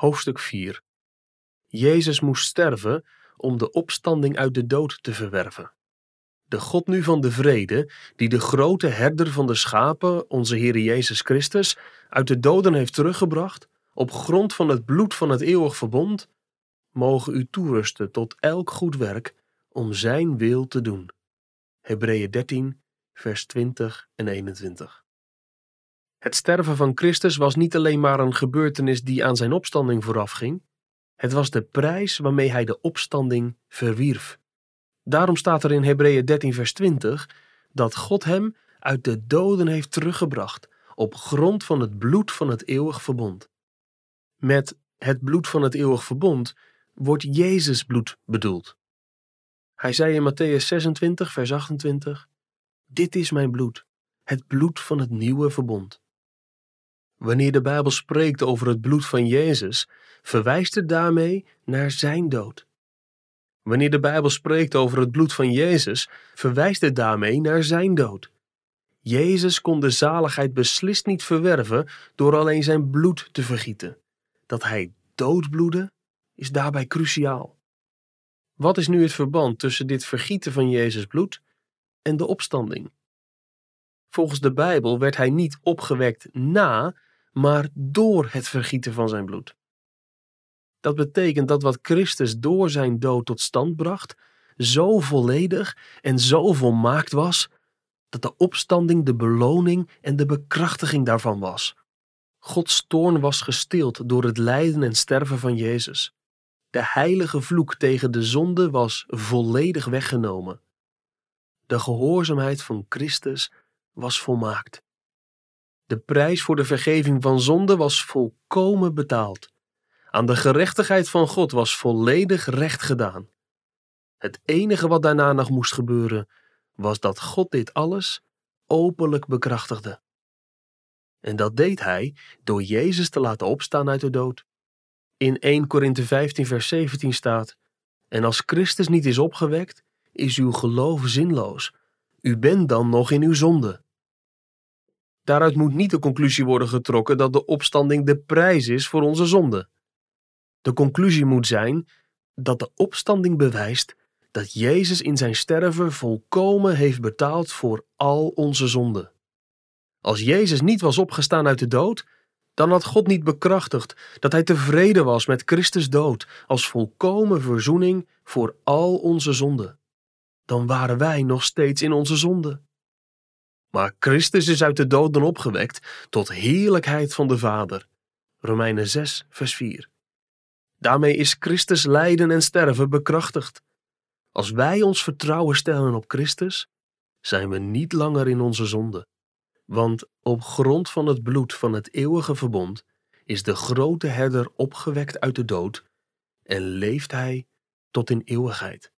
Hoofdstuk 4 Jezus moest sterven om de opstanding uit de dood te verwerven. De God nu van de vrede, die de grote herder van de schapen, onze Heer Jezus Christus, uit de doden heeft teruggebracht, op grond van het bloed van het eeuwig verbond, mogen u toerusten tot elk goed werk om Zijn wil te doen. Hebreeën 13, vers 20 en 21. Het sterven van Christus was niet alleen maar een gebeurtenis die aan zijn opstanding voorafging, het was de prijs waarmee hij de opstanding verwierf. Daarom staat er in Hebreeën 13, vers 20 dat God hem uit de doden heeft teruggebracht op grond van het bloed van het eeuwig verbond. Met het bloed van het eeuwig verbond wordt Jezus bloed bedoeld. Hij zei in Matthäus 26, vers 28: Dit is mijn bloed, het bloed van het nieuwe verbond. Wanneer de Bijbel spreekt over het bloed van Jezus, verwijst het daarmee naar zijn dood. Wanneer de Bijbel spreekt over het bloed van Jezus, verwijst het daarmee naar zijn dood. Jezus kon de zaligheid beslist niet verwerven door alleen zijn bloed te vergieten. Dat hij doodbloedde, is daarbij cruciaal. Wat is nu het verband tussen dit vergieten van Jezus bloed en de opstanding? Volgens de Bijbel werd hij niet opgewekt na, maar door het vergieten van zijn bloed. Dat betekent dat wat Christus door zijn dood tot stand bracht, zo volledig en zo volmaakt was, dat de opstanding de beloning en de bekrachtiging daarvan was. Gods toorn was gestild door het lijden en sterven van Jezus. De heilige vloek tegen de zonde was volledig weggenomen. De gehoorzaamheid van Christus was volmaakt. De prijs voor de vergeving van zonde was volkomen betaald. Aan de gerechtigheid van God was volledig recht gedaan. Het enige wat daarna nog moest gebeuren, was dat God dit alles openlijk bekrachtigde. En dat deed hij door Jezus te laten opstaan uit de dood. In 1 Korinthe 15 vers 17 staat: En als Christus niet is opgewekt, is uw geloof zinloos. U bent dan nog in uw zonde. Daaruit moet niet de conclusie worden getrokken dat de opstanding de prijs is voor onze zonde. De conclusie moet zijn dat de opstanding bewijst dat Jezus in zijn sterven volkomen heeft betaald voor al onze zonden. Als Jezus niet was opgestaan uit de dood, dan had God niet bekrachtigd dat hij tevreden was met Christus dood als volkomen verzoening voor al onze zonden. Dan waren wij nog steeds in onze zonde. Maar Christus is uit de doden opgewekt tot heerlijkheid van de Vader. Romeinen 6, vers 4. Daarmee is Christus lijden en sterven bekrachtigd. Als wij ons vertrouwen stellen op Christus, zijn we niet langer in onze zonde. Want op grond van het bloed van het eeuwige verbond is de grote herder opgewekt uit de dood en leeft hij tot in eeuwigheid.